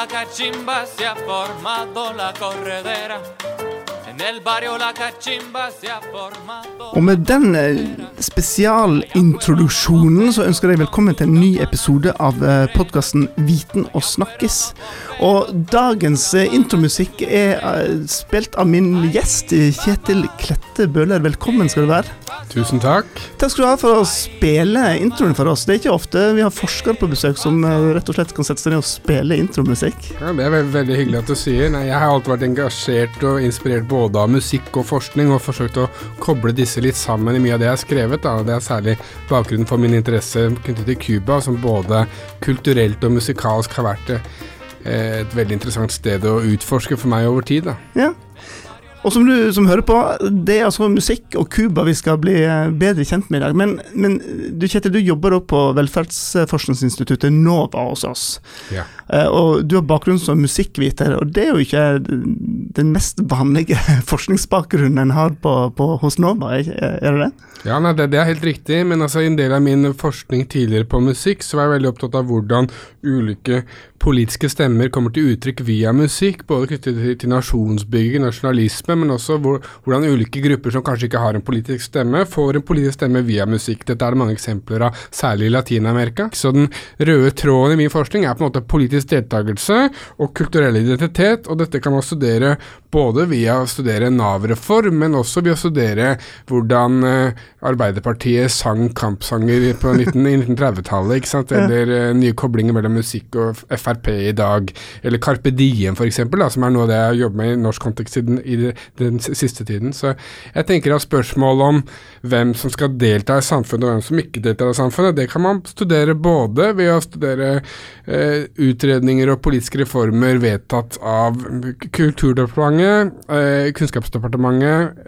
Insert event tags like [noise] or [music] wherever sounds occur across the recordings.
la cachimba se ha formado la corredera. En el barrio la cachimba se ha formado Og med den eh, spesialintroduksjonen så ønsker jeg velkommen til en ny episode av podkasten Viten og snakkes. Og dagens eh, intromusikk er eh, spilt av min gjest Kjetil Klette Bøhler. Velkommen skal du være. Tusen takk. Takk skal du ha for å spille introen for oss. Det er ikke ofte vi har forskere på besøk som eh, rett og slett kan sette seg ned og spille intromusikk. Ja, det er veldig, veldig hyggelig at du sier. Nei, jeg har alltid vært engasjert og inspirert både av musikk og forskning, og forsøkt å koble disse litt sammen i mye av det jeg har skrevet. Da. Det er særlig bakgrunnen for min interesse knyttet til Cuba, som både kulturelt og musikalsk har vært eh, et veldig interessant sted å utforske for meg over tid. Da. Ja. Og som du som hører på, det er altså musikk og Cuba vi skal bli eh, bedre kjent med i dag. Men, men du Kjetil, du jobber også på velferdsforskningsinstituttet NOVA hos oss. Ja. Uh, og du har bakgrunn som musikkviter, og det er jo ikke den mest vanlige [laughs] forskningsbakgrunnen en har på, på, hos NOVA, er det det? Ja, nei, det, det, er helt riktig, men altså, en del av min forskning tidligere på musikk, så var jeg veldig opptatt av hvordan ulike politiske stemmer kommer til uttrykk via musikk, både knyttet til, nasjonsbygging, nasjonalisme, men også hvor, hvordan ulike grupper som kanskje ikke har en politisk stemme, får en politisk stemme via musikk. Dette er det mange eksempler av, særlig i Latin-Amerika. Så den røde tråden i min forskning er på en måte politisk deltakelse og kulturell identitet, og dette kan man studere både via å studere Nav-reform, men også via å studere hvordan eh, Arbeiderpartiet sang kampsanger på [laughs] 1930-tallet, ikke sant, eller uh, nye koblinger mellom musikk og Frp i dag, eller Carpe Diem f.eks., som er noe av det jeg jobber med i norsk kontekst i den, i den siste tiden. Så jeg tenker at spørsmålet om hvem som skal delta i samfunnet og hvem som ikke deltar i samfunnet, det kan man studere både ved å studere eh, utredninger og politiske reformer vedtatt av Kulturdepartementet, uh, Kunnskapsdepartementet,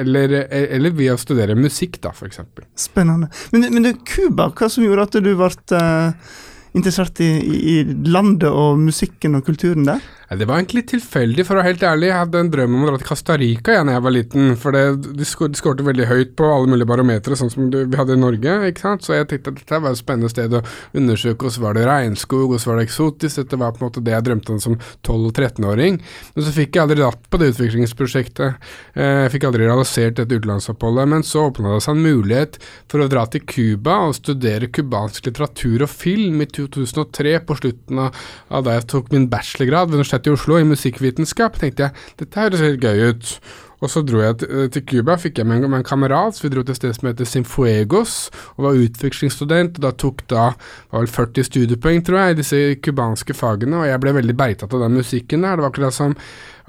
eller, eller ved å studere musikk, da, f.eks. Spennende. Men, men det Cuba, hva som gjorde at du ble eh, interessert i, i, landet og musikken og kulturen der? Det var egentlig tilfeldig, for å være helt ærlig. Jeg hadde en drøm om å dra til Costa Rica da jeg var liten. For det, de, skårte veldig høyt på alle mulige barometere, sånn som vi hadde i Norge. ikke sant? Så jeg tenkte at dette var et spennende sted å undersøke. Og så var det regnskog, og så var det eksotisk. Dette var på en måte det jeg drømte om som 12- og 13-åring. Men så fikk jeg aldri dratt på det utviklingsprosjektet. Eh, jeg fikk aldri realisert dette utenlandsoppholdet. Men så åpna det seg en mulighet for å dra til Cuba og studere cubansk litteratur og film i 2003, på slutten av da jeg tok min bachelorgrad ved Universitetet i Oslo i musikkvitenskap, tenkte jeg dette høres helt gøy ut. Og så dro jeg til Cuba, fikk jeg med, med en kamerat, så vi dro til et sted som heter Sinfuegos, og var utvekslingsstudent. og Da tok da var vel 40 studiepoeng, tror jeg, i disse cubanske fagene, og jeg ble veldig beitatt av den musikken der. Det var akkurat som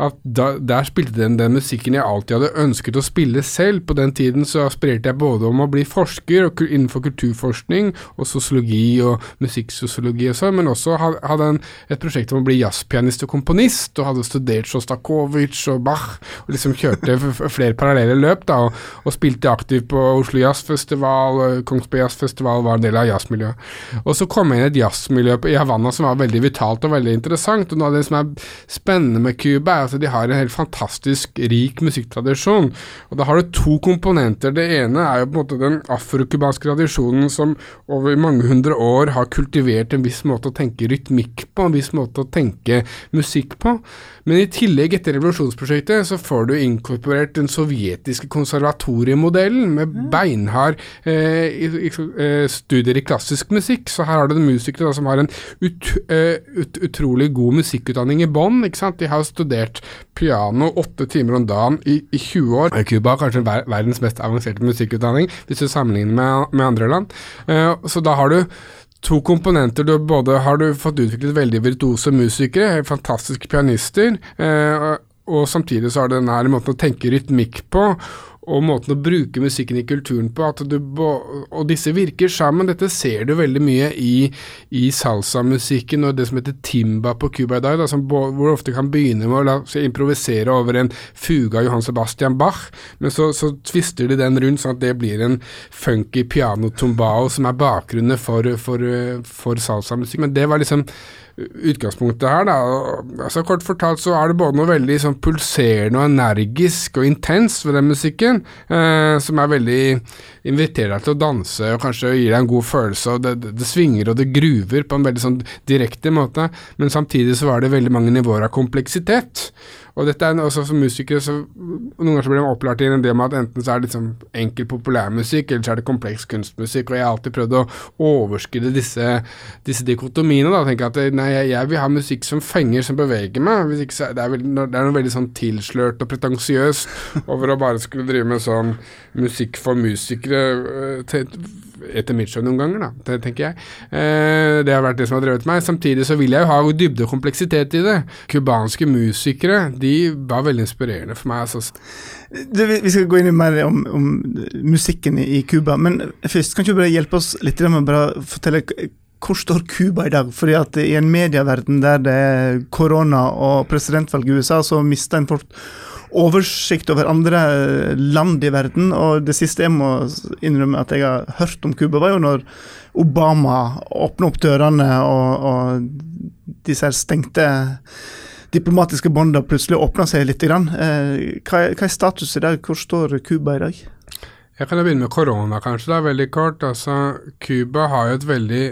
at da, der spilte den den musikken jeg alltid hadde ønsket å spille selv. På den tiden så aspirerte jeg både om å bli forsker innenfor kulturforskning og sosiologi og musikksosiologi og sånn, men også hadde en, et prosjekt om å bli jazzpianist og komponist, og hadde studert Sjostakovitsj og Bach, og liksom kjørte flere parallelle løp, da, og, og spilte aktivt på Oslo Jazzfestival, Kongsberg Jazzfestival var en del av jazzmiljøet. Og så kom jeg inn i et jazzmiljø i Havanna som var veldig vitalt og veldig interessant, og noe av det som er spennende med Cuba, er altså de har en helt fantastisk rik musikktradisjon. Og da har du to komponenter. Det ene er jo på en måte den afrokubanske tradisjonen som over mange hundre år har kultivert en viss måte å tenke rytmikk på, en viss måte å tenke musikk på. Men i tillegg, etter revolusjonsprosjektet, så får du inkorporert den sovjetiske konservatoriemodellen med beinhard eh, eh, studier i klassisk musikk. Så her har du musikere som har en ut, uh, ut, utrolig god musikkutdanning i bånn. De har studert piano åtte timer om dagen i, i 20 år. Cuba har kanskje ver verdens mest avanserte musikkutdanning, hvis du sammenligner med, med andre land. Uh, så da har du to komponenter. Du både har du fått utviklet veldig virtuose musikere, fantastiske pianister, eh, og samtidig så har du denne måten å tenke rytmikk på og måten å bruke musikken i kulturen på. Du, og disse virker sammen. Dette ser du veldig mye i, i salsamusikken og det som heter timba på Cuba i dag, da, hvor du ofte kan begynne med å la improvisere over en fuge av Johan Sebastian Bach, men så, så tvister de den rundt sånn at det blir en funky piano tombao som er bakgrunnen for, for, for salsamusikk. Men det var liksom utgangspunktet her. Da. Altså, kort fortalt så er det både noe veldig sånn, pulserende og energisk og intenst ved den musikken, eh, som er veldig inviterer deg til å danse og kanskje gir deg en god følelse. og Det, det, det svinger og det gruver på en veldig sånn direkte måte, men samtidig så var det veldig mange nivåer av kompleksitet. Og dette er også som musikere så Noen ganger så blir de opplært i en idé med at enten så er det liksom enkel populærmusikk, eller så er det kompleks kunstmusikk. Og jeg har alltid prøvd å overskride disse, disse dikotomiene. da, tenke at nei, jeg, jeg, vil ha musikk som fenger, som beveger meg. Hvis ikke så det er, veldig, det er noe veldig sånn tilslørt og pretensiøst over å bare skulle drive med sånn musikk for musikere til, etter mitt skjønn noen ganger, da, det tenker jeg. Eh, det har vært det som har drevet meg. Samtidig så vil jeg jo ha dybde og kompleksitet i det. Cubanske musikere de var veldig inspirerende for meg. Altså. Du, vi skal gå inn i mer om, om musikken i Cuba, men først kan du bare hjelpe oss litt med å fortelle hvor står Cuba i dag? Fordi at I en medieverden der det er korona og presidentvalg i USA, så mister en fort oversikt over andre land i verden. Og det siste jeg må innrømme at jeg har hørt om Cuba, var jo når Obama åpna opp dørene, og, og disse her stengte diplomatiske båndene plutselig åpna seg litt. Grann. Eh, hva, er, hva er status i dag? Hvor står Cuba i dag? Jeg kan begynne med korona, kanskje. Det er veldig kort. Altså, Cuba har jo et veldig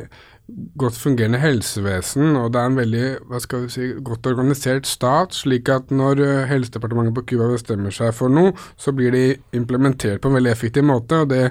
godt fungerende helsevesen, og det er en veldig hva skal vi si, godt organisert stat, slik at når eh, Helsedepartementet på Cuba bestemmer seg for noe, så blir de implementert på en veldig effektiv måte. og det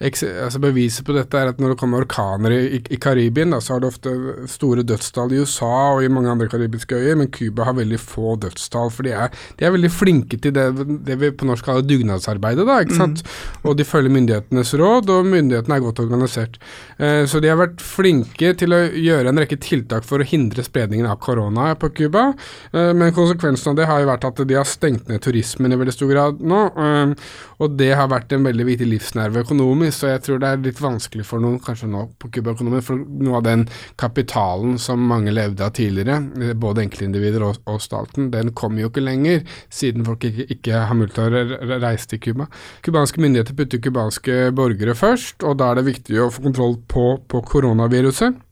altså Beviset på dette er at når det kommer orkaner i, i, i Karibien, da, så har det ofte store dødstall i USA og i mange andre karibiske øyer, men Cuba har veldig få dødstall. For de er, de er veldig flinke til det, det, vi på norsk kaller dugnadsarbeidet. da, ikke sant? Mm. Og de følger myndighetenes råd, og myndighetene er godt organisert. Eh, så de har vært flinke til å gjøre en rekke tiltak for å hindre spredningen av korona på Cuba. Eh, men konsekvensen av det har jo vært at de har stengt ned turismen i veldig stor grad nå. Eh, og det har vært en veldig viktig livsnerve økonomisk, så jeg tror det er litt vanskelig for noen, kanskje nå på Cuba-økonomien, for noe av den kapitalen som mange levde av tidligere, eh, både enkeltindivider og, og staten, den kommer jo ikke lenger, siden folk ikke, ikke har mulighet til å reise til Cuba. Cubanske myndigheter putter cubanske borgere først, og da er det viktig å få kontroll på, på koronaviruset.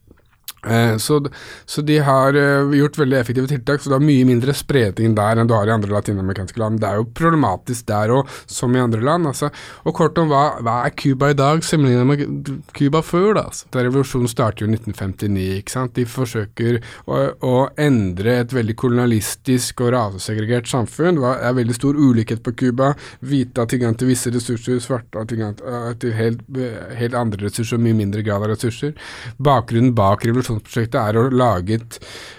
Eh, så, så, de har uh, gjort veldig effektive tiltak, så det er mye mindre spredning der enn du har i andre latinamerikanske land. Det er jo problematisk der òg, som i andre land. Altså. Og kort om hva, hva er Cuba i dag sammenlignet med Cuba før? da? Altså. Revolusjonen starter jo i 1959. ikke sant? De forsøker å, å endre et veldig kolonialistisk og rasesegregert samfunn. Det er veldig stor ulikhet på Cuba. Hvite har tilgang til visse ressurser, svarte har tilgang til helt, helt andre ressurser og mye mindre grad av ressurser. Bakgrunnen bak revolusjonen revolusjonsprosjektet er å lage et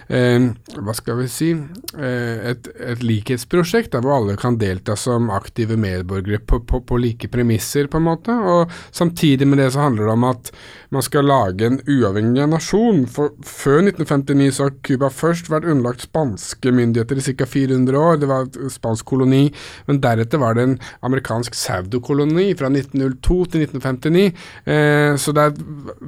eh, hva skal vi si eh, et, et, likhetsprosjekt der hvor alle kan delta som aktive medborgere på, på, på, like premisser, på en måte. Og samtidig med det så handler det om at man skal lage en uavhengig nasjon. For før 1959 så har Cuba først vært underlagt spanske myndigheter i ca. 400 år. Det var en spansk koloni. Men deretter var det en amerikansk saudokoloni fra 1902 til 1959. Eh, så det er et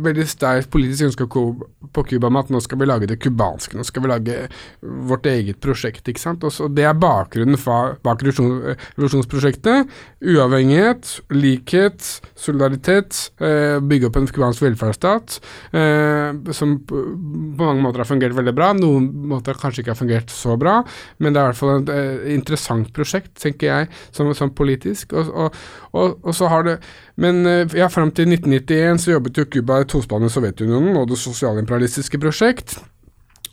veldig sterkt politisk ønske på Cuba med at nå skal vi lage det cubanske. Nå skal vi lage vårt eget prosjekt. ikke sant? Og så Det er bakgrunnen bak revolusjonsprosjektet. Uavhengighet, likhet, solidaritet. Eh, bygge opp en cubansk velferdsstat eh, som på mange måter har fungert veldig bra. Noen måter kanskje ikke har fungert så bra, men det er i hvert fall et eh, interessant prosjekt, tenker jeg, som, som politisk. Og, og, og, og, så har det Men eh, ja, fram til 1991 så jobbet jo Cuba i tospann med Sovjetunionen og det sosialimperialistiske prosjekt.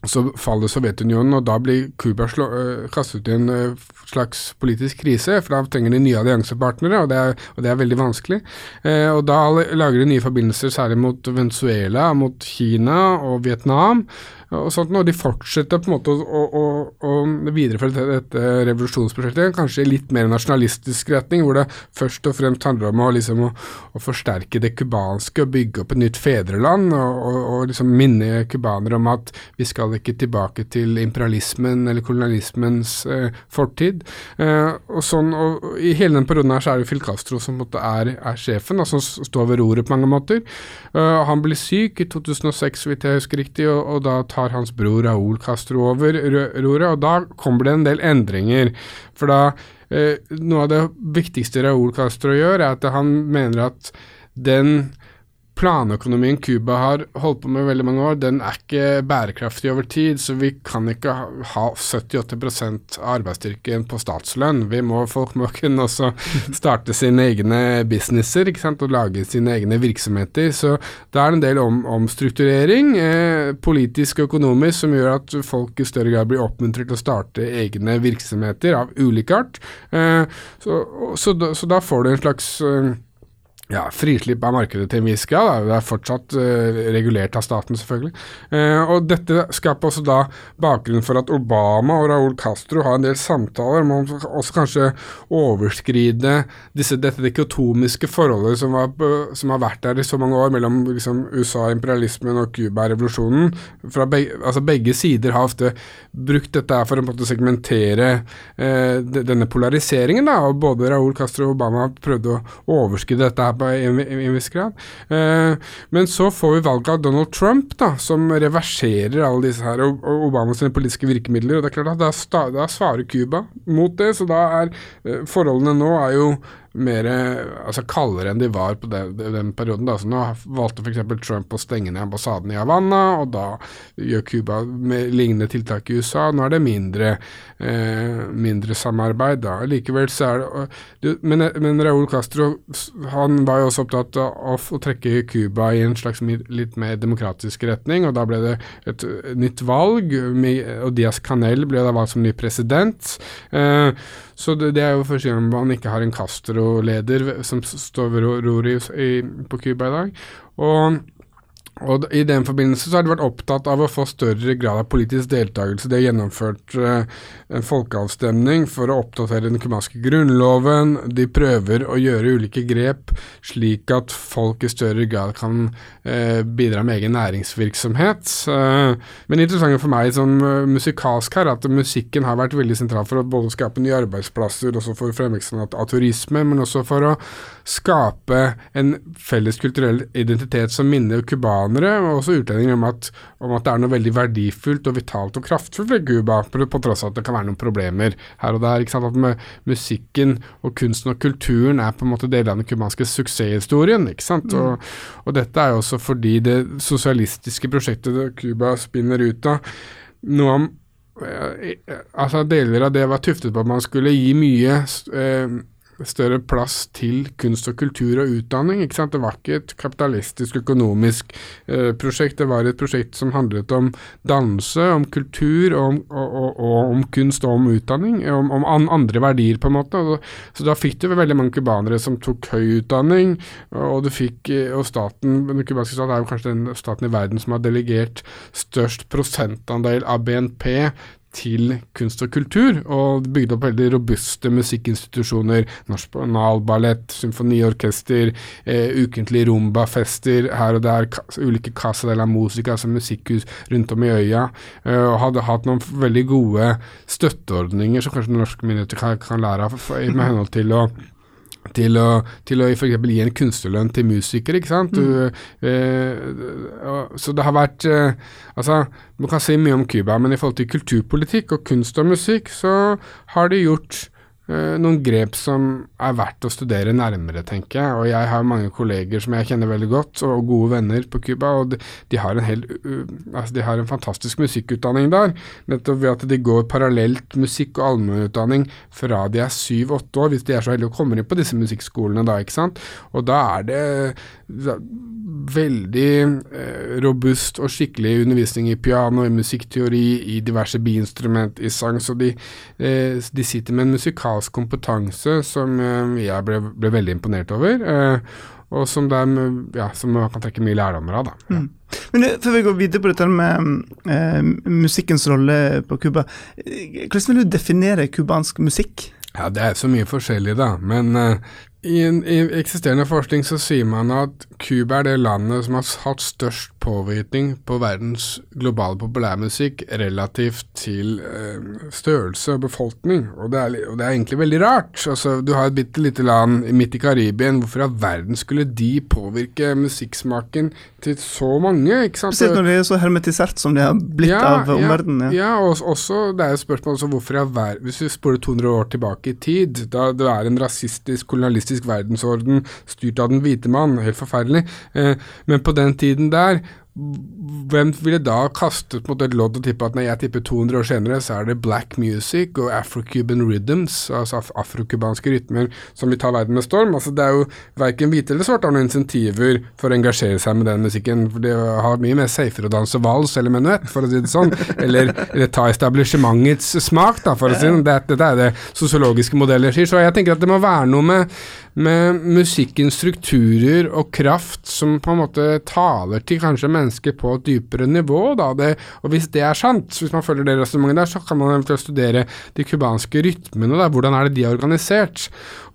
Så faller Sovjetunionen, og da blir Cuba uh, kastet ut i en uh, slags politisk krise, for da trenger de nye alliansepartnere, og det er, og det er veldig vanskelig. Eh, og da lager de nye forbindelser særlig mot Venezuela, mot Kina og Vietnam og sånt, og de fortsetter på en måte å, å, å videreføre dette, dette, revolusjonsprosjektet, kanskje i litt mer nasjonalistisk retning, hvor det først og fremst handler om å, liksom, å, forsterke det cubanske og bygge opp et nytt fedreland, og, og liksom minne cubanere om at vi skal ikke tilbake til imperialismen eller kolonialismens eh, fortid. Eh, og sånn, og I hele den perioden her så er det Phil Castro som er, er sjefen, som står ved roret på mange måter. Eh, han blir syk i 2006, så vidt jeg husker riktig, og, og da tar tar hans bror Raúl Castro over roret, og da kommer det en del endringer. For da eh, Noe av det viktigste Raúl Castro gjør, er at han mener at den planøkonomien Cuba har holdt på med veldig mange år, den er ikke bærekraftig over tid. Så vi kan ikke ha 70-80 av arbeidsstyrken på statslønn. Vi må, folk må [laughs] kunne også starte sine egne businesser ikke sant? og lage sine egne virksomheter. Så det er en del om, omstrukturering, eh, politisk og økonomisk, som gjør at folk i større grad blir oppmuntret til å starte egne virksomheter av ulik art. Eh, så, så, så, da, får du en slags eh, ja, frislipp av markedet til en viss grad. Det er fortsatt uh, regulert av staten, selvfølgelig. Uh, og Dette skaper også da bakgrunnen for at Obama og Raúl Castro har en del samtaler om å også kanskje overskride disse, dette dikotomiske forholdet som, var, som, har vært der i så mange år mellom liksom, USA-imperialismen og Cuba-revolusjonen. Begge, altså begge sider har ofte brukt dette for å segmentere uh, denne polariseringen. Da, og Både Raúl Castro og Obama har prøvd å overskride dette her i en, en viss grad. Eh, men så får vi valget av Donald Trump, da, som reverserer alle disse her og, og Obamas politiske virkemidler. og det er klart at Da, da svarer Cuba mot det, så da er eh, forholdene nå er jo mer altså kaldere enn de var på den, den perioden. Da. Så nå valgte f.eks. Trump å stenge ned ambassaden i Havanna, og da gjør Cuba lignende tiltak i USA. Nå er det mindre, eh, mindre samarbeid. da. Likevel så er det Men, men Raúl Castro han var jo også opptatt av å trekke Cuba i en slags litt mer demokratisk retning, og da ble det et nytt valg, og Diaz Canel ble da valgt som ny president. Eh, så det, det, er jo første gang man ikke har en Castro-leder som står ved roret på Cuba i dag. Og og I den forbindelse så har de vært opptatt av å få større grad av politisk deltakelse. De har gjennomført uh, en folkeavstemning for å oppdatere den cubanske grunnloven. De prøver å gjøre ulike grep slik at folk i større grad kan uh, bidra med egen næringsvirksomhet. Uh, men interessant for meg som musikalsk her, at musikken har vært veldig sentral for å både skape nye arbeidsplasser, også for fremveksten av turisme, men også for å skape en felles kulturell identitet som minner cubanere, og også utlendinger, om at, om at, det er noe veldig verdifullt og vitalt og kraftfullt ved Cuba, på, på tross av at det kan være noen problemer her og der. ikke sant, At med musikken og kunsten og kulturen er på en måte deler av den cubanske suksesshistorien. ikke sant, mm. og, og, dette er jo også fordi det sosialistiske prosjektet Cuba spinner ut av, noe om eh, altså Deler av det var tuftet på at man skulle gi mye eh, større plass til kunst og kultur og utdanning. ikke sant? Det var ikke et kapitalistisk økonomisk eh, prosjekt, det var et prosjekt som handlet om danse, om kultur, om, og, og, og, om kunst og om utdanning. Om, om, andre verdier, på en måte. Så da fikk du veldig mange cubanere som tok høy utdanning, og du fikk, eh, og staten, den cubanske staten er jo kanskje den staten i verden som har delegert størst prosentandel av BNP til kunst og kultur, og bygde opp veldig robuste musikkinstitusjoner. Nasjonalballett, symfoniorkester, eh, ukentlig rumbafester her og der, ulike Casa de la Musica, altså musikkhus rundt om i øya. Eh, og hadde hatt noen veldig gode støtteordninger som kanskje norske myndigheter kan, kan lære av med [laughs] henhold til å til å, til å f.eks. gi en kunstnerlønn til musikere. ikke sant? Du, mm. eh, så det har vært eh, Altså, man kan si mye om Cuba, men i forhold til kulturpolitikk og kunst og musikk, så har de gjort noen grep som er verdt å studere nærmere, tenker jeg. Og jeg har mange kolleger som jeg kjenner veldig godt, og gode venner på Cuba. Og de, de, har hel, altså de har en fantastisk musikkutdanning der. Nettopp ved at de går parallelt musikk- og allmennutdanning fra de er syv-åtte år, hvis de er så heldige å komme inn på disse musikkskolene da, ikke sant. Og da er det veldig eh, robust og skikkelig undervisning i piano, i musikkteori, i diverse biinstrument, i sang. Så de, eh, de sitter med en musikal musikalsk kompetanse som eh, jeg ble, ble veldig imponert over. Eh, og som, de, ja, som, man kan trekke mye lærdommer av. Da. Ja. Mm. Men eh, Før vi går videre på dette med eh, musikkens rolle på Cuba, hvordan vil du definere cubansk musikk? Ja, Det er så mye forskjellig, da. Men uh, i, en, i eksisterende forskning så sier man at Cuba er det landet som har hatt størst påvirkning på verdens globale populærmusikk relativt til eh, størrelse og befolkning, og det, er, og det, er, egentlig veldig rart. Altså, du har et bitte lite land midt i Karibien, hvorfor i verden skulle de påvirke musikksmaken til så mange? ikke sant? Spesielt når det er så hermetisert som det har blitt ja, av omverdenen. Ja, ja og også, det er jo spørsmål også hvorfor i verden Hvis vi spoler 200 år tilbake i tid, da det er en rasistisk kolonialistisk kapitalistisk verdensorden styrt av den hvite mann. Helt forferdelig. Eh, men på den tiden der hvem ville da kastet mot et lodd og tippe at når jeg tipper 200 år senere, så er det black music og afro-cuban rhythms, altså af afrokubanske rytmer, som vil ta verden med storm? Altså Det er jo verken hvite eller svarte har noen insentiver for å engasjere seg med den musikken. For det har mye mer safere å danse vals eller menuett, for å si det sånn. [laughs] eller, eller ta establishementets smak, da, for å si det sånn. Dette er det sosiologiske modeller sier. Så jeg tenker at det må være noe med med musikkens strukturer og kraft som på en måte taler til kanskje mennesker på et dypere nivå. Det, og hvis det er sant, hvis man følger det resonnementet der, så kan man eventuelt studere de cubanske rytmene. Da. Hvordan er det de er organisert?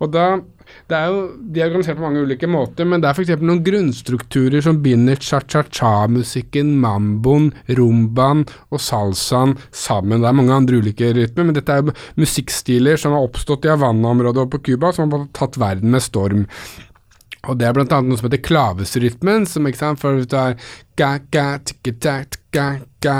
Og da det er jo, De er organisert på mange ulike måter, men det er f.eks. noen grunnstrukturer som binder cha-cha-cha-musikken, mamboen, rumbaen og salsaen sammen. Det er mange andre ulike rytmer, men dette er jo musikkstiler som har oppstått i Havanna-området og på Cuba, som har tatt verden med storm. Og det er blant annet noe som heter klavesrytmen, som ikke sant, for det er ga, ga, tikki, tak, ga, ga,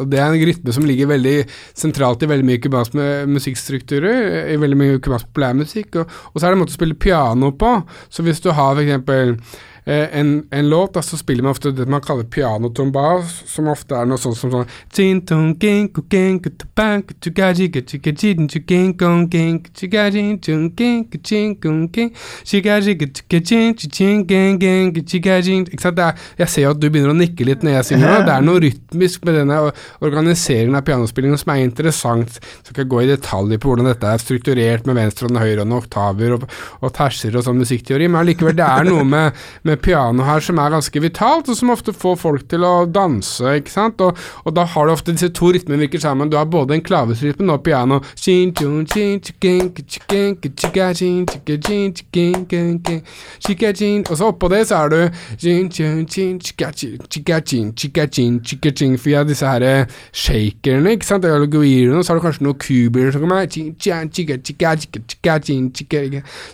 og det er en rytme som ligger veldig sentralt i veldig mye cubansk musikkstrukturer, i veldig mye cubansk populærmusikk. Og, og så er det en måte å spille piano på. Så hvis du har f.eks. Eh, en, en, låt, da, så spiller man ofte det man kaller pianotomba, som ofte er noe sånt som sånn Jeg ser jo at du begynner å nikke litt når jeg synger. [laughs] Det er noe rytmisk med denne organiseringen av pianospillingen som er interessant. Så skal jeg gå i detaljer på hvordan dette er strukturert med venstre og høyre og oktaver og, og terser og sånn musikkteori, men allikevel, det er noe med med piano her som er ganske vitalt, og som ofte får folk til å danse, ikke sant. Og, og da har du ofte disse to rytmene virker sammen. Du har både en klavesrytme og piano. Og så oppå det så er du jeg disse her shakerne, ikke sant, og så har du kanskje noen kubier som kommer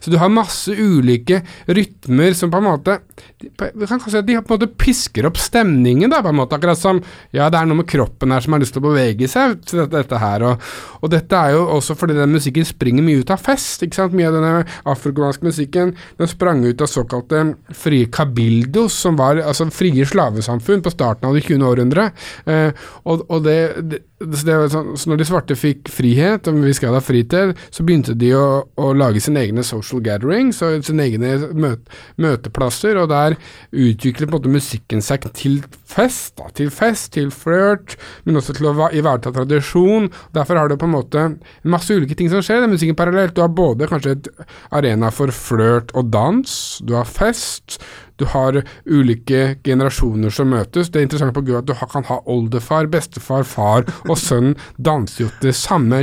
Så du har masse ulike rytmer som på en måte vi kan si at de på en måte pisker opp stemningen, da, på en måte, akkurat som ja, det er noe med kroppen her som har lyst til å bevege seg til dette, dette her. Og, og, dette er jo også fordi den musikken springer mye ut av fest. ikke sant, Mye av denne afrokubanske musikken den sprang ut av såkalte frie kabildos, som var altså frie slavesamfunn på starten av det 20. århundre. Eh, og, og det, det Sånn, så når de svarte fikk frihet, og vi skal ha fritid, så begynte de å, å lage sine egne social gatherings og sine egne møte, møteplasser, og der utviklet på en måte musikken seg til fest, da, til fest, til flørt, men også til å ivareta tradisjon. Derfor har du på en måte masse ulike ting som skjer i musikken parallelt. Du har både kanskje et arena for flørt og dans, du har fest, du har ulike generasjoner som møtes. Det er interessant på Gud at du kan ha oldefar, bestefar, far og sønn danser jo det samme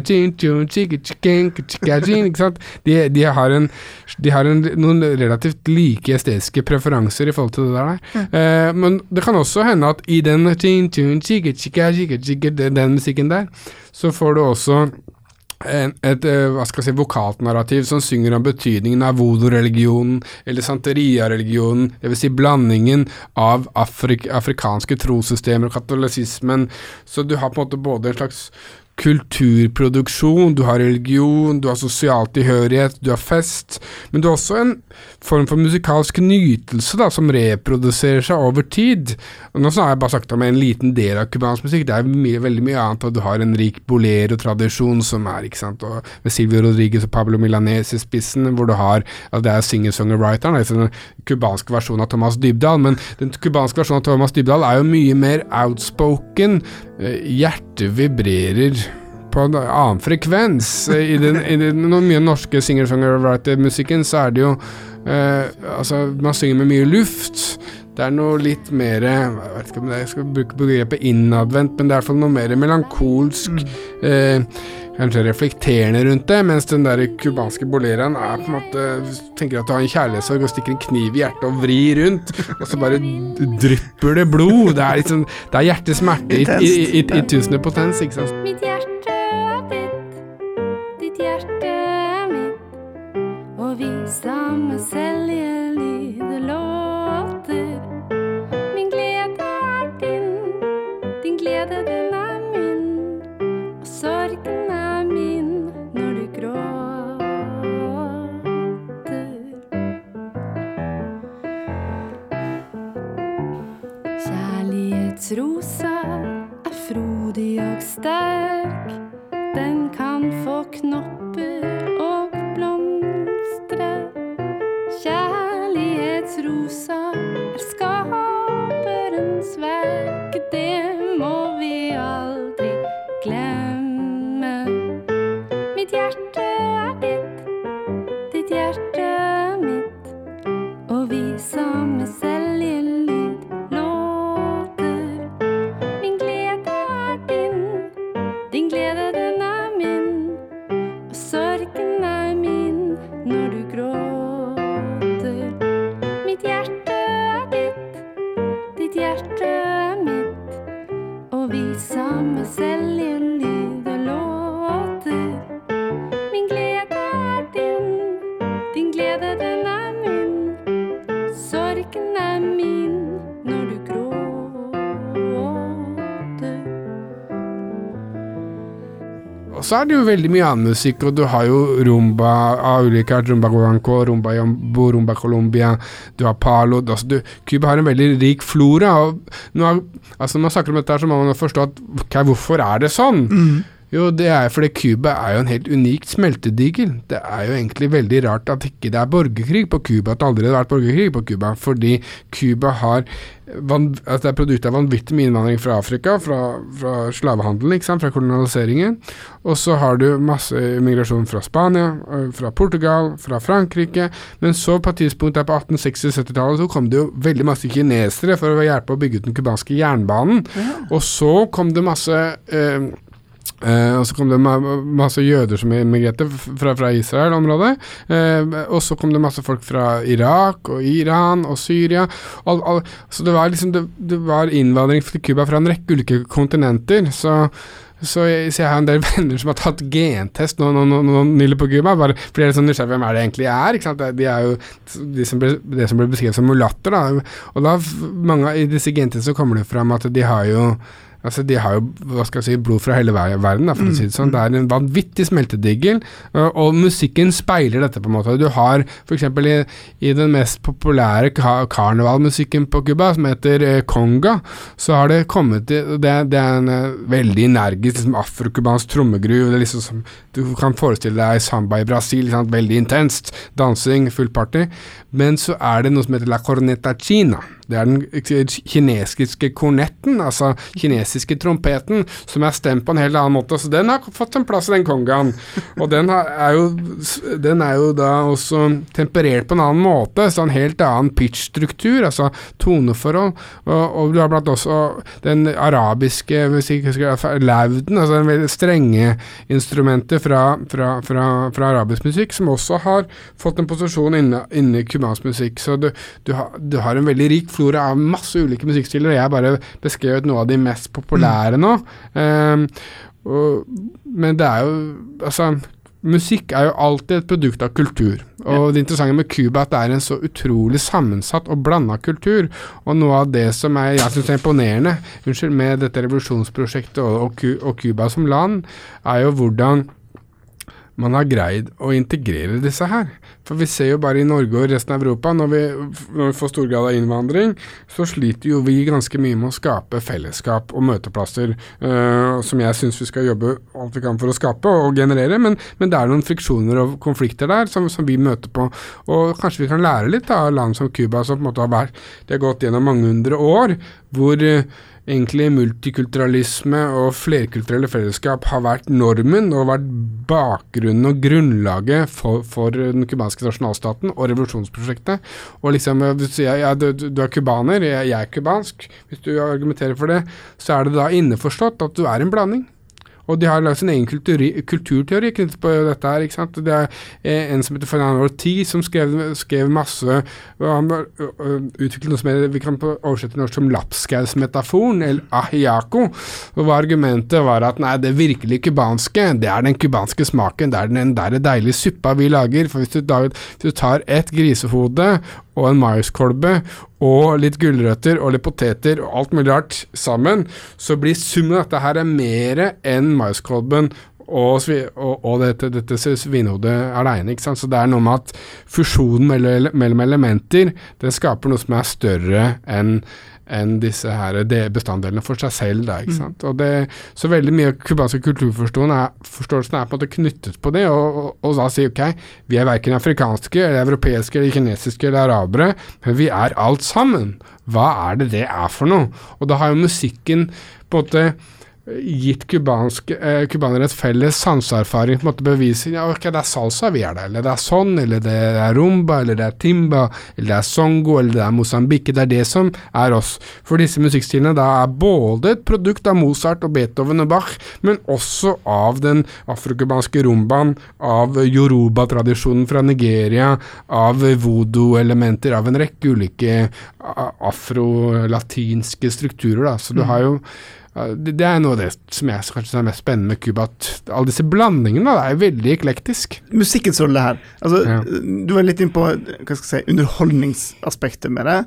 de, de, har, en, de har en, noen relativt like estetiske preferanser i forhold til det der. Mm. Eh, men det kan også hende at i den, den musikken der, så får du også et eh, hva skal jeg si, vokalt narrativ som synger om betydningen av voodoo-religionen eller santeria-religionen, dvs. Si blandingen av afrik afrikanske trossystemer og katolisismen. Så du har på en måte både en slags kulturproduksjon, du har religion, du har sosial tilhørighet, du har fest, men du har også en form for musikalsk nytelse da, som reproduserer seg over tid. Og nå har jeg bare sagt om en liten del av cubansk musikk, det er mye, veldig mye annet, og du har en rik bolero-tradisjon som er, ikke sant, og med Silvio Rodriguez og Pablo Milanes i spissen, hvor du har at det er singer-songwriteren, altså den cubanske versjonen av Thomas Dybdahl, men den cubanske versjonen av Thomas Dybdahl er jo mye mer outspoken, hjertet vibrerer på en annen frekvens. I den, i den mye norske singer-songwriter-musikken så er det jo eh, Altså, man synger med mye luft. Det er noe litt mer Jeg vet ikke om jeg skal bruke begrepet innadvendt, men det er i hvert fall noe mer melankolsk. Mm. Eh, kanskje reflekterende rundt det, mens den der cubanske boleraen er på en måte tenker at du har en kjærlighetssorg og stikker en kniv i hjertet og vrir rundt, og så bare drypper det blod. Det er liksom Det er hjertesmerte i, i, i, i, tusende potens, ikke sant. Mitt hjerte samme selgelyde stars. Og så er det jo veldig mye annen musikk, og du har jo rumba av ulike art. Rumba guanco, rumba jambo, rumba colombia, du har palo altså du, Cuba har en veldig rik flora. Og nå er, altså når man snakker om dette, her, så må man forstå at ok, hvorfor er det sånn? Jo, det er fordi Cuba er jo en helt unikt smeltedigel. Det er jo egentlig veldig rart at ikke det er borgerkrig på Cuba, at det aldri har vært borgerkrig på Cuba, fordi Cuba har altså Det er produkt av vanvittig mye innvandring fra Afrika, fra, fra slavehandelen, ikke sant, fra kolonialiseringen. Og så har du masse migrasjon fra Spania, fra Portugal, fra Frankrike. Men så på et tidspunkt der på 1860-70-tallet så kom det jo veldig masse kinesere for å hjelpe å bygge ut den cubanske jernbanen. Og så kom det masse øh, Eh, og så kom det masse jøder som emigrerte fra, fra Israel-området. Eh, og så kom det masse folk fra Irak og Iran og Syria. All, all, så det var liksom det, det var innvandring til Cuba fra en rekke ulike kontinenter. Så, så, jeg, så jeg har en del [laughs] venner som har tatt gentest nå, nå, nå, nå nylig på Cuba. Bare fordi jeg er sånn nysgjerrig hvem er det egentlig er. Ikke sant? De er jo de som ble, det som ble beskrevet som mulatter. Da. Og da mange av disse gentestene kommer det fram at de har jo Altså, De har jo hva skal jeg si, blod fra hele verden, da, for å si det sånn. Det er en vanvittig smeltedigel, og, og musikken speiler dette. på en måte. Du har f.eks. I, i den mest populære ka karnevalmusikken på Cuba, som heter eh, conga, så har det kommet Det, det er en eh, veldig energisk liksom, afrocubansk trommegruve. Det er liksom som Du kan forestille deg samba i Brasil, sant? veldig intenst. Dansing, full party. Men så er det noe som heter la corneta china. Det er den kinesiske kornetten, altså kinesiske trompeten, som er stemt på en helt annen måte. Så den har fått en plass i den kongaen. Og den er, jo, den er jo da også temperert på en annen måte, så en helt annen pitch-struktur, altså toneforhold. Og, og du har blant også den arabiske lauden, altså den veldig strenge instrumentet fra, fra, fra, fra arabisk musikk, som også har fått en posisjon inne, inne i cubansk musikk. Så du, du, har, du har en veldig rik flora av masse ulike musikkstiler, og jeg har bare beskrevet noe av de mest populære nå. Um, og, men det er jo Altså, musikk er jo alltid et produkt av kultur. Og det interessante med Cuba er at det er en så utrolig sammensatt og blanda kultur. Og noe av det som er, jeg synes er imponerende unnskyld, med dette revolusjonsprosjektet og Cuba som land, er jo hvordan man har greid å integrere disse her. For vi ser jo bare i Norge og resten av Europa, når vi, når vi får stor grad av innvandring, så sliter jo vi ganske mye med å skape fellesskap og møteplasser, øh, som jeg syns vi skal jobbe alt vi kan for å skape og generere, men, men det er noen friksjoner og konflikter der som, som vi møter på. Og kanskje vi kan lære litt av land som Cuba, som på en måte har vært Det har gått gjennom mange hundre år, hvor øh, egentlig multikulturalisme og flerkulturelle fellesskap har vært normen og vært bakgrunnen og grunnlaget for, for den cubanske nasjonalstaten og revolusjonsprosjektet. Og liksom, hvis du jeg, du, du du er cubaner, jeg, jeg er cubansk, hvis du argumenterer for det, så er det da innforstått at du er en blanding. Og de har lagd sin egen kulturteori knyttet på dette her. ikke sant? Det er eh, en som heter Fernando Ortiz som skrev, skrev masse og Han utviklet noe som er, vi kan oversette norsk som lapskausmetaforen, eller ahiaco. Og argumentet var at nei, det virkelig cubanske, det er den cubanske smaken. Det er den der deilige suppa vi lager. For hvis du, hvis du tar et grisehode og en maiskolbe og litt gulrøtter og litt poteter og alt mulig rart sammen, så blir summen av dette her er mer enn maiskolben og, og, og dette, dette svinehodet aleine. Så det er noe med at fusjonen mellom, mellom elementer den skaper noe som er større enn enn disse her de bestanddelene for seg selv. Da, ikke sant? Og det, så veldig mye av cubanske kulturforståelsen er på en måte knyttet på det, og, og, og da sier ok, vi er verken afrikanske, eller europeiske, eller kinesiske eller arabere, men vi er alt sammen. Hva er det det er for noe? Og da har jo musikken på en måte gitt cubanernes eh, felles sanseerfaring, på en måte ja, ok, det er salsa vi er der, eller det er sånn, eller det er rumba, eller det er timba, eller det er songo, eller det er Mosambik. Det er det som er oss. For disse musikkstilene da er både et produkt av Mozart og Beethoven og Bach, men også av den afrokubanske rumbaen, av yoruba-tradisjonen fra Nigeria, av voodoo-elementer, av en rekke ulike afro-latinske strukturer. Da. Så du har jo det, er noe av det som jeg kanskje er mest spennende med Cuba, at alle disse blandingene da, er veldig eklektisk. Musikkens rolle her. Altså, Ja. Du var litt inn på si, underholdningsaspektet med det.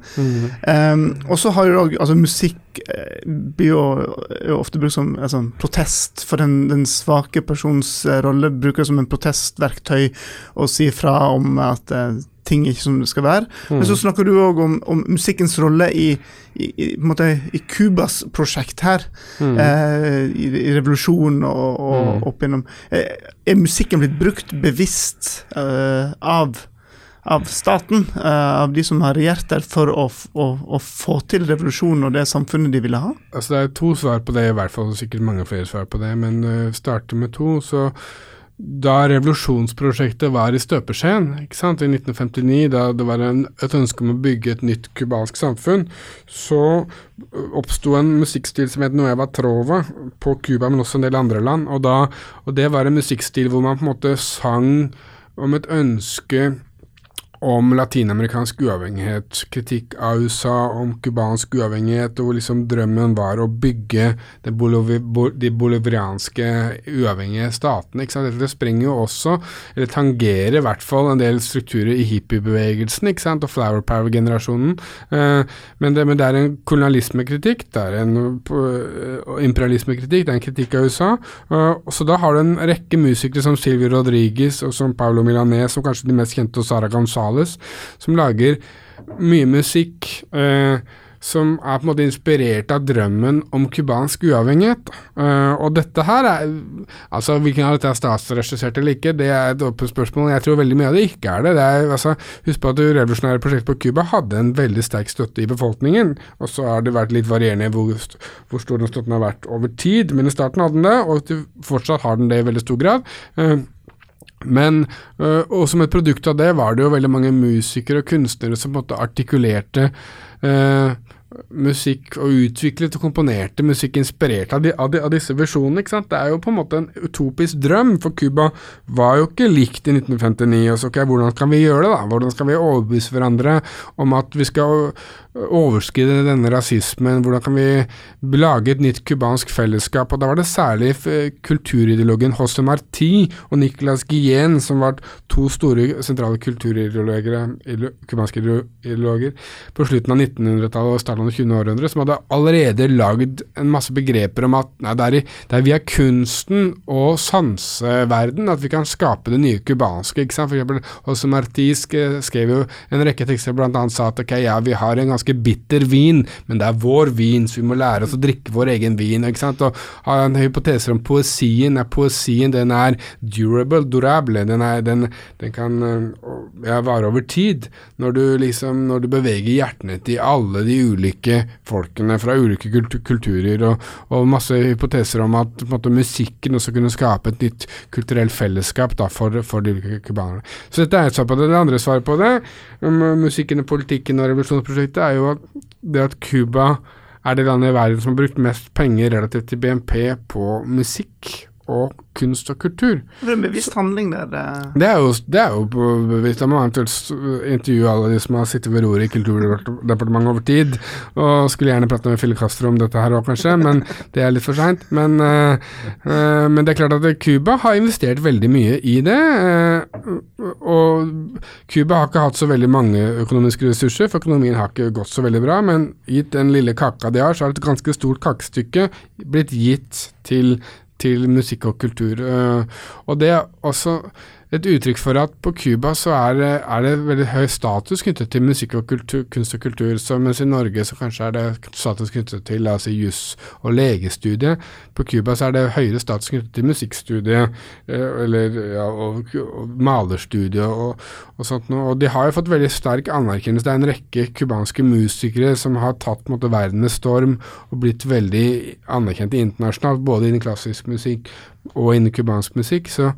Um, og så har du òg altså, Musikk eh, blir jo, ofte brukt som altså, protest for den, den svake persons eh, rolle. Bruker som en protestverktøy å si fra om at eh, ting ikke som det skal være. Men så snakker du òg om, om musikkens rolle i, i, i, på en måte, i Cubas prosjekt her. Eh, i, I revolusjonen og, og Mm. opp gjennom eh, Er musikken blitt brukt bevisst eh, av av staten, eh, av de som har regjert der, for å, f- å, å få til revolusjonen og det samfunnet de ville ha? Altså Det er to svar på det, i hvert fall sikkert mange flere svar på det, men uh, starte med to. så da revolusjonsprosjektet var i støpeskjeen, i 1959, da det var en, et ønske om å bygge et nytt cubansk samfunn, så oppsto en musikkstil som het Nueva Trova på Cuba, men også en del andre land. Og, da, og det var en musikkstil hvor man på en måte sang om et ønske om latinamerikansk uavhengighet, kritikk av USA om cubansk uavhengighet, og hvor liksom drømmen var å bygge det bolivi, de bolivarianske uavhengige statene. Ikke sant? Dette sprenger jo også, eller tangerer i hvert fall, en del strukturer i hippiebevegelsen ikke sant? og flower power-generasjonen. Eh, men, det, men det er en kolonialismekritikk, det er en uh, imperialismekritikk, det er en kritikk av USA. eh, så da har du en rekke musikere som Silvio Rodriguez og som Paulo Milanes, som kanskje de mest kjente, og Sara Gonzales, som lager mye musikk eh, som er på en måte inspirert av drømmen om cubansk uavhengighet. Eh, og dette her er Altså, hvilken av dette er statsregissert eller ikke, det er et åpent spørsmål. Jeg tror veldig mye av det ikke er det. det er, altså, husk på at det revolusjonære prosjektet på Cuba hadde en veldig sterk støtte i befolkningen. Og så har det vært litt varierende hvor, hvor stor den støtten har vært over tid, men i starten hadde den det, og fortsatt har den det i veldig stor grad. Eh, men, øh, og som et produkt av det var det jo veldig mange musikere og kunstnere som på en måte artikulerte øh, musikk og utviklet og komponerte musikk inspirert av, de, av, de, av disse visjonene. ikke sant? Det er jo på en måte en utopisk drøm, for Cuba var jo ikke likt i 1959. og så ok, Hvordan kan vi gjøre det? da? Hvordan skal vi overbevise hverandre om at vi skal overskride denne rasismen? Hvordan kan vi lage et nytt cubansk fellesskap? Og Da var det særlig kulturideologen José Martí og Nicolas Guillén som var to store sentrale kulturideologer cubanske ideologer på slutten av 1900-tallet og starten av det 20. århundre, som hadde allerede lagd en masse begreper om at nei, det, er i, det er via kunsten og sanseverden at vi kan skape det nye cubanske. eksempel José Martí skrev jo en rekke tekster, annet sa at ok, ja, vi har en ganske bitter vin, men det er vår vin, så vi må lære oss å drikke vår egen vin. ikke sant? Og har en hypoteser om poesien. Er poesien den er durable, durable, den, er, den, den kan øh, ja, vare over tid. Når du liksom, når du beveger hjertene til alle de ulike folkene fra ulike kulturer, og, og masse hypoteser om at måte, musikken også kunne skape et nytt kulturelt fellesskap da, for, for de ulike cubanerne. Så dette er et svar på det. Det andre svaret på det, om øh, musikken og politikken og revolusjonsprosjektet, er jo at det at Cuba er det landet i verden som har brukt mest penger relativt til BNP på musikk og kunst og kultur. Det er en bevisst handling der. Det. Det er jo, det er jo bevisst. Da må man eventuelt intervjue alle de som har sittet ved roret i Kulturdepartementet over tid, og skulle gjerne prate med Fille Castro om dette her òg, kanskje, men [laughs] det er litt for seint. Men, eh, eh, men det er klart at Cuba har investert veldig mye i det, eh, og Cuba har ikke hatt så veldig mange økonomiske ressurser, for økonomien har ikke gått så veldig bra, men gitt den lille kaka de har, så har et ganske stort kakestykke blitt gitt til til musikk og kultur. eh, og det er også et uttrykk for at på Cuba så er, er det veldig høy status knyttet til musikk og kultur, kunst og kultur, så mens i Norge så kanskje er det status knyttet til la oss si juss og legestudiet. På Cuba så er det høyere status knyttet til musikkstudiet eh, ja, og, og malerstudiet og, og sånt noe. Og de har jo fått veldig sterk anerkjennelse. Det er en rekke cubanske musikere som har tatt måte, verden med storm og blitt veldig anerkjent internasjonalt, både innen klassisk musikk og innen cubansk musikk. Så,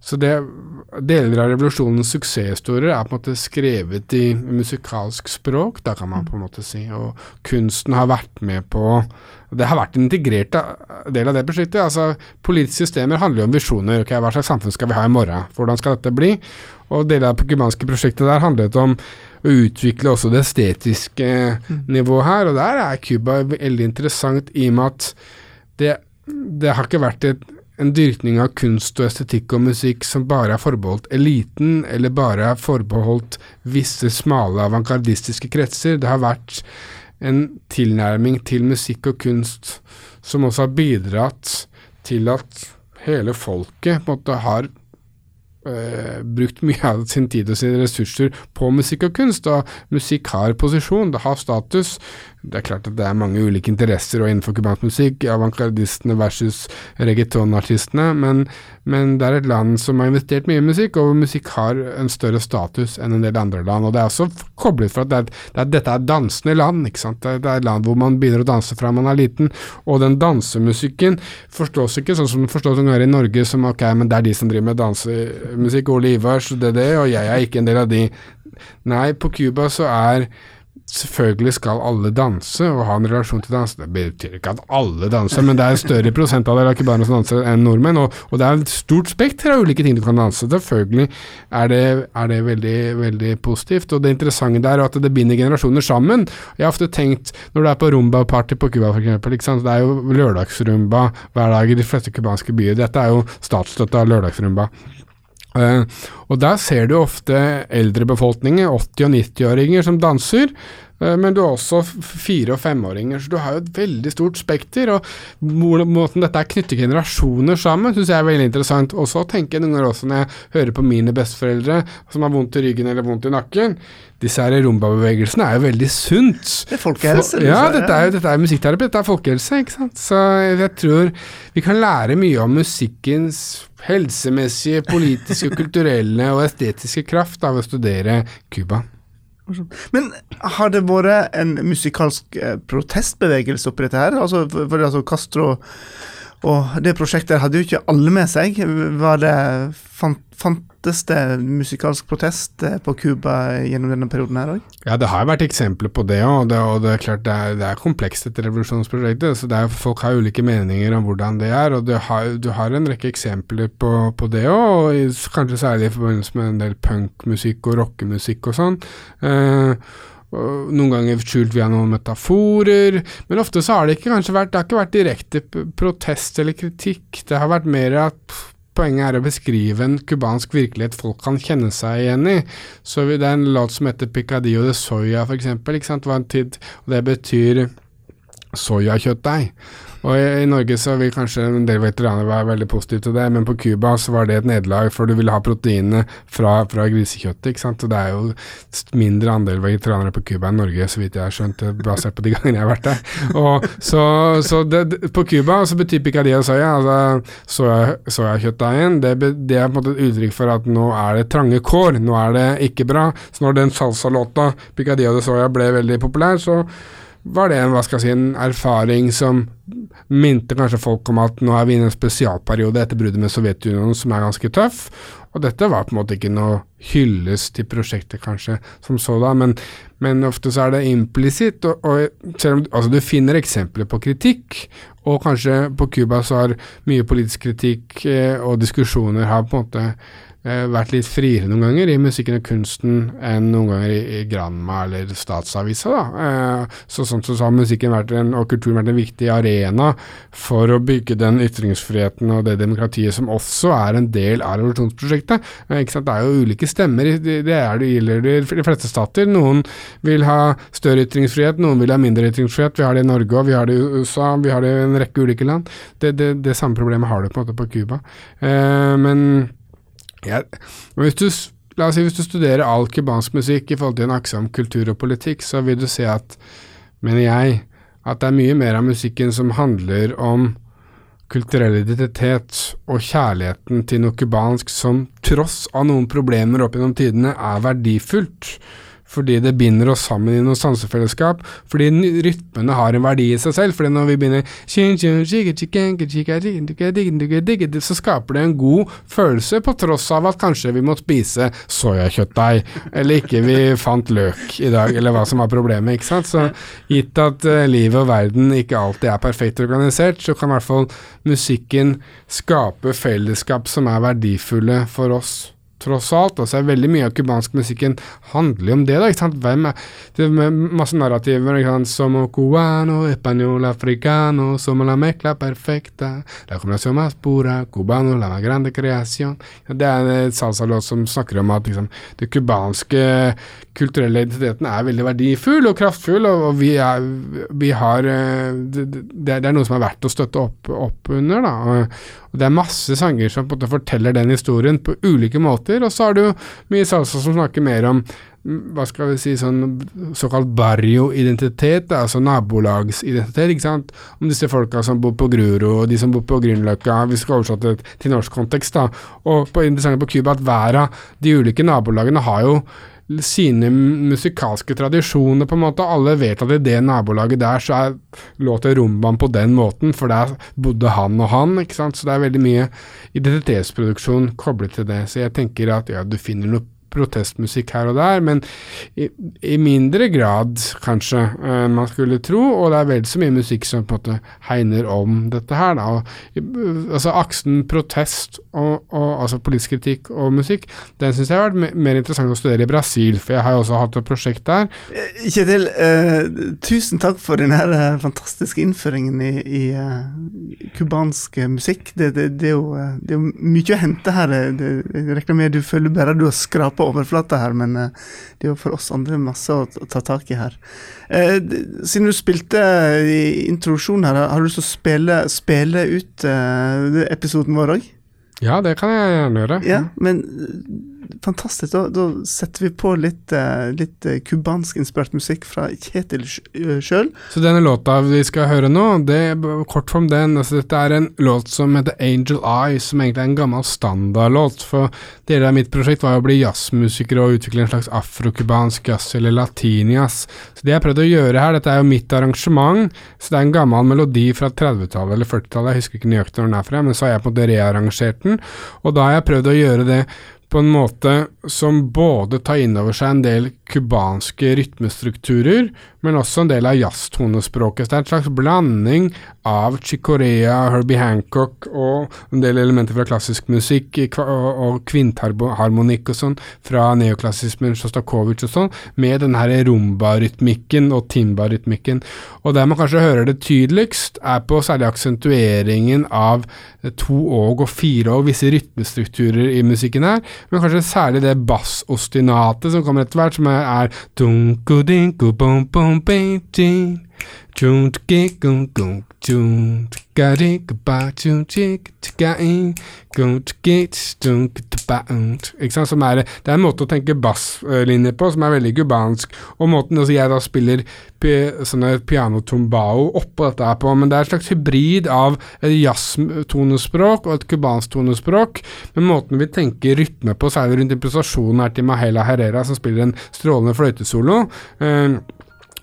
så det, deler av revolusjonens suksesshistorier er på en måte skrevet i musikalsk språk, da kan man på en måte si. Og kunsten har vært med på Det har vært en integrert del av det prosjektet. altså Politiske systemer handler jo om visjoner. ok, Hva slags samfunn skal vi ha i morgen? Hvordan skal dette bli? Og deler av det cubanske prosjektet der handlet om å utvikle også det estetiske nivået her, og der er Cuba veldig interessant i og med at det, det har ikke vært et, en dyrkning av kunst og estetikk og musikk som bare er forbeholdt eliten, eller bare er forbeholdt visse smale avantgardistiske kretser. Det har vært en tilnærming til musikk og kunst som også har bidratt til at hele folket på en måte har øh, brukt mye av sin tid og sine ressurser på musikk og kunst. Og musikk har posisjon, det har status. Det er klart at det er mange ulike interesser og innenfor cubansk musikk, avantgardistene versus reggaetonartistene, men, men det er et land som har investert mye i musikk, og musikk har en større status enn en del andre land. Og det er også koblet fra at det er, det er, dette er dansende land, ikke sant. Det det er land hvor man begynner å danse fra man er liten, og den dansemusikken forstås ikke sånn som den forstås noen ganger i Norge, som ok, men det er de som driver med dansemusikk, Ole Ivars, det er det, og jeg er ikke en del av de. Nei, på Cuba så er Selvfølgelig skal alle danse og ha en relasjon til dans. Det betyr ikke at alle danser, men det er en større prosentandel av cubanere som danser enn nordmenn, og, og det er et stort spekter av ulike ting du kan danse. Selvfølgelig er det, er det veldig, veldig positivt, og det interessante der er at det binder generasjoner sammen. Jeg har ofte tenkt, når du er på rumba-party på Cuba f.eks., det er jo lørdagsrumba hver dag i de fleste cubanske byer. Dette er jo statsstøtta lørdagsrumba. Eh, og der ser du ofte eldre befolkninger, 80- og 90-åringer, som danser. Eh, men du har også fire- og femåringer, så du har jo et veldig stort spekter. Og måten dette er knytter generasjoner sammen, syns jeg er veldig interessant. Og så tenker jeg noen ganger også når jeg hører på mine besteforeldre som har vondt i ryggen eller vondt i nakken. Disse her rumbabevegelsene er jo veldig sunt. Det er folkehelse. For- Ja, dette er dette er musikkterapi, dette er folkehelse, ikke sant. Så jeg tror vi kan lære mye om musikkens helsemessige, politiske, [laughs] kulturelle og estetiske kraft av å studere Cuba. Men har det vært en musikalsk eh, protestbevegelse oppi dette her? Altså, for, for altså Castro og det prosjektet hadde jo ikke alle med seg. Var det, fant, fantes det musikalsk protest eh, på Cuba gjennom denne perioden her òg? Ja, det har vært eksempler på det òg, og, det, er klart det er, det er komplekst dette revolusjonsprosjektet. så er, Folk har ulike meninger om hvordan det er, og du har, du har en rekke eksempler på, på det òg, og kanskje særlig i forbindelse med en del punkmusikk og rockemusikk og sånn. Og noen ganger skjult via noen metaforer, men ofte så har det ikke kanskje vært Det har ikke vært direkte protest eller kritikk. Det har vært mer at Poenget er å beskrive en cubansk virkelighet folk kan kjenne seg igjen i. Så Det er en låt som heter Picadillo de Soya, sant? Det var en tid, og det betyr soyakjøttdeig. Og i, i Norge så vil kanskje en del veteraner være veldig positive til det, men på Cuba så var det et nederlag, for du ville ha proteinene fra, fra grisekjøttet, ikke sant. Og det er jo mindre andel vegetarianere på Cuba enn Norge, så vidt jeg har skjønt, eh, basert på de [laughs] gangene jeg har vært der. Og så, så det, på Cuba så betyr picadillo soya, altså soya, soyakjøttdeigen, det, det er på en måte et uttrykk for at nå er det trange kår, nå er det ikke bra. Så når den salsalåta picadillo de soya ble veldig populær, så var det hva skal jeg si, en erfaring som minte kanskje folk om at nå er vi inne i en spesialperiode etter bruddet med Sovjetunionen som er ganske tøff. Og dette var på en måte ikke noe hyllest til prosjektet, kanskje, som sådan, men, men ofte så er det implisitt. Og, og selv om altså, du finner eksempler på kritikk, og kanskje på Cuba så har mye politisk kritikk eh, og diskusjoner har på en måte vært litt friere noen ganger i musikken og kunsten enn noen ganger i, i Granma eller Statsavisa. Da. Eh, så sånn så har musikken en, og kulturen vært en viktig arena for å bygge den ytringsfriheten og det demokratiet som også er en del av revolusjonsprosjektet. Eh, ikke sant? Det er jo ulike stemmer, det, er det gjelder de fleste stater. Noen vil ha større ytringsfrihet, noen vil ha mindre ytringsfrihet. Vi har det i Norge og vi har det i USA, vi har det i en rekke ulike land. Det, det, det samme problemet har du på en måte på Cuba. Eh, men ja, hvis du, la oss si hvis du studerer all cubansk musikk i forhold til en akse om kultur og politikk, så vil du se at, mener jeg, at det er mye mer av musikken som handler om kulturell identitet og kjærligheten til noe cubansk som tross av noen problemer opp gjennom tidene er verdifullt fordi det binder oss sammen i noe sansefellesskap, fordi rytmene har en verdi i seg selv. fordi når vi begynner så skaper det en god følelse, på tross av at kanskje vi må spise soyakjøttdeig, eller ikke vi fant løk i dag, eller hva som var problemet. ikke sant? Så gitt at uh, livet og verden ikke alltid er perfekt organisert, så kan i hvert fall musikken skape fellesskap som er verdifulle for oss tross alt. Altså, veldig mye av cubansk musikken handler om det. da, ikke sant? Hvem er, det er masse narrativer. ikke sant? Som cubano, español, africano, som la mecla perfecta, la combinación más pura, cubano, la más grande creación. Det er en salsalåt som snakker om at liksom, det cubanske kulturelle identiteten er veldig verdifull og kraftfull, og, og vi, er, vi har det, det, er noe som er verdt å støtte opp, opp under. da, og, og Det er masse sanger som på en måte forteller den historien på ulike måter, og så har du mye salsa som snakker mer om hva skal vi si, sånn såkalt barrio-identitet, altså nabolagsidentitet, ikke sant. Om disse folka som bor på Gruro, og de som bor på Grünerløkka, vi skal oversette det til norsk kontekst, da. Og på, interessant på Cuba at hver av de ulike nabolagene har jo sine musikalske tradisjoner, på en måte. Alle vet at i det nabolaget der så er låter rumbaen på den måten, for der bodde han og han, ikke sant. Så det er veldig mye identitetsproduksjon koblet til det. Så jeg tenker at ja, du finner noe protestmusikk her og der, men i, i mindre grad, kanskje, enn man skulle tro. Og det er vel så mye musikk som på en måte hegner om dette her. Da. Altså Aksen protest og, og, altså politisk kritikk og musikk, den syns jeg har vært mer interessant å studere i Brasil, for jeg har jo også hatt et prosjekt der. Eh, Kjetil, uh, tusen takk for denne her fantastiske innføringen i cubansk uh, musikk. Det, det, det, er jo, det, er jo, mye å hente her. Jeg regner med du føler bare du har skrapa overflata her, men uh, det er jo for oss andre masse å, å ta tak i her. Eh, siden du spilte i introduksjonen her, har du lyst til å spille, spille ut eh, episoden vår òg? Ja, det kan jeg gjerne gjøre. Ja, men fantastisk. Da, da, setter vi på litt litt cubansk-inspirert musikk fra Kjetil sjøl. Så denne låta vi skal høre nå, det kort om den altså Dette er en låt som heter Angel Eye, som egentlig er en gammel standardlåt. For deler av mitt prosjekt var jo å bli jazzmusiker og utvikle en slags afrocubansk jazz eller latinjazz. Så det jeg prøvde å gjøre her, dette er jo mitt arrangement, så det er en gammel melodi fra 30-tallet eller 40-tallet, jeg husker ikke nøyaktig når den er fra, men så har jeg på en måte rearrangert den, og da har jeg prøvd å gjøre det på en måte som både tar inn over seg en del cubanske rytmestrukturer, men også en del av jazztonespråket. Det er en slags blanding av Chicorea, Herbie Hancock og en del elementer fra klassisk musikk og, kvintharmonikk og sånn fra neoklassismen, Sjostakovitsj og sånn, med den her rumba-rytmikken og timba-rytmikken. Og der man kanskje hører det tydeligst, er på særlig aksentueringen av to og og fire og visse rytmestrukturer i musikken her, men kanskje særlig det bassostinatet som kommer etter hvert, som er, er ikke sant, som er, Det er en måte å tenke basslinje på som er veldig cubansk, og måten altså jeg da spiller sånne pianotombao oppå dette her på, men det er et slags hybrid av et jazztonespråk og et cubansk tonespråk, men måten vi tenker rytme på, særlig rundt improvisasjonen her til Mahela Herrera, som spiller en strålende fløytesolo. Eh,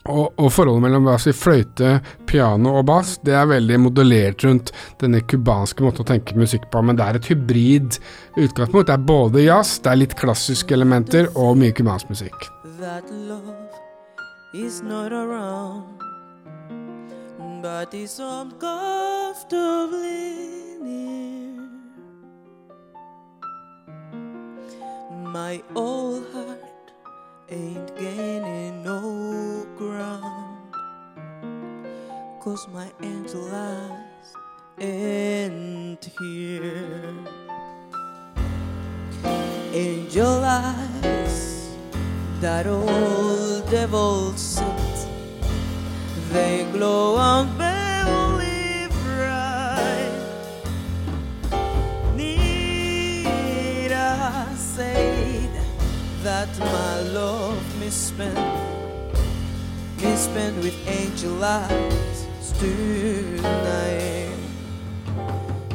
og, og, forholdet mellom si, fløyte, piano og bass det er veldig modellert rundt denne cubanske måten å tenke musikk på, men det er et hybrid utgangspunkt. Det er både jazz, det er litt klassiske elementer og mye cubansk musikk. That love is not around, but is. My old heart ain't gaining no ground. Cause my angel eyes ain't here. Angel eyes, that old devil set, they glow I say that my love misspent, misspent with angel eyes tonight.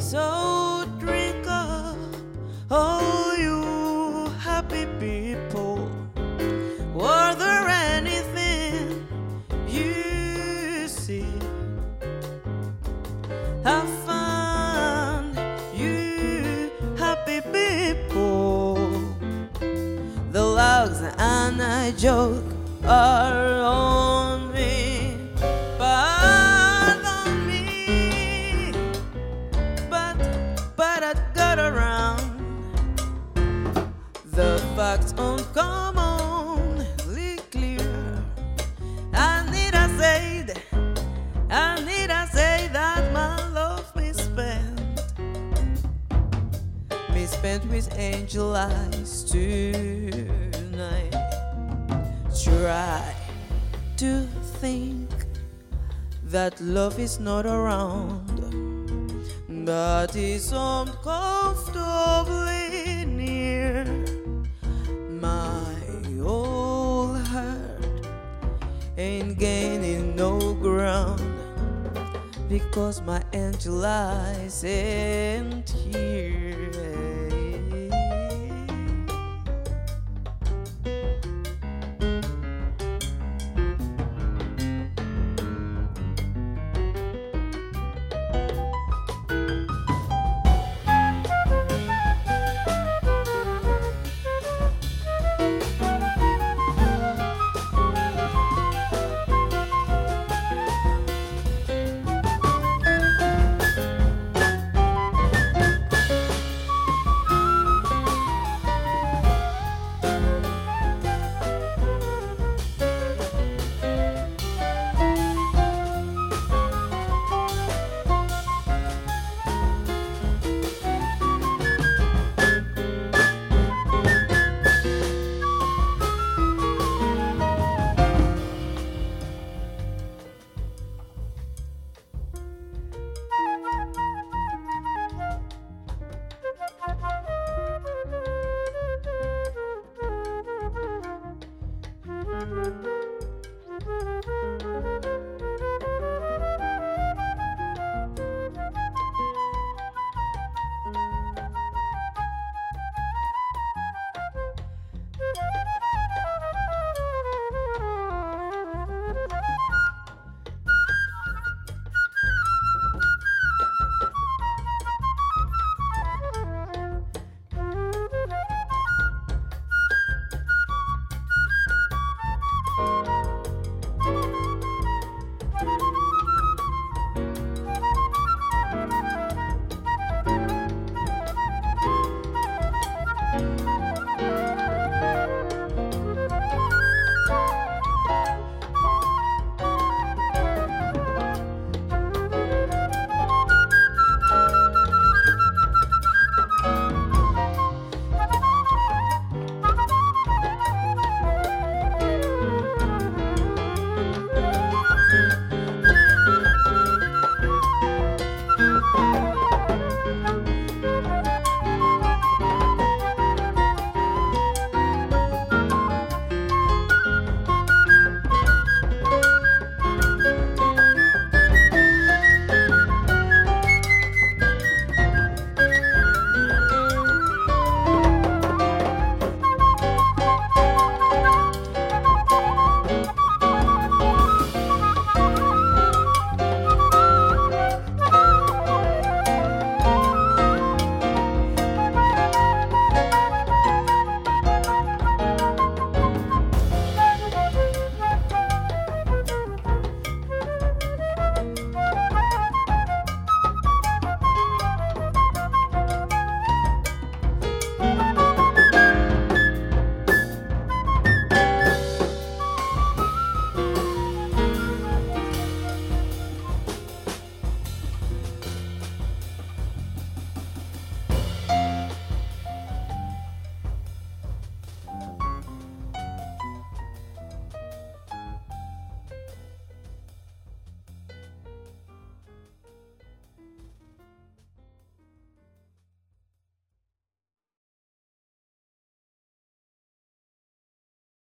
So drink up, all you happy people. Were there anything you see? Have fun, you happy people. The logs and I joke are with angel eyes tonight. Try to think that love is not around, but is uncomfortably near. My old heart ain't gaining no ground because my angel eyes ain't here.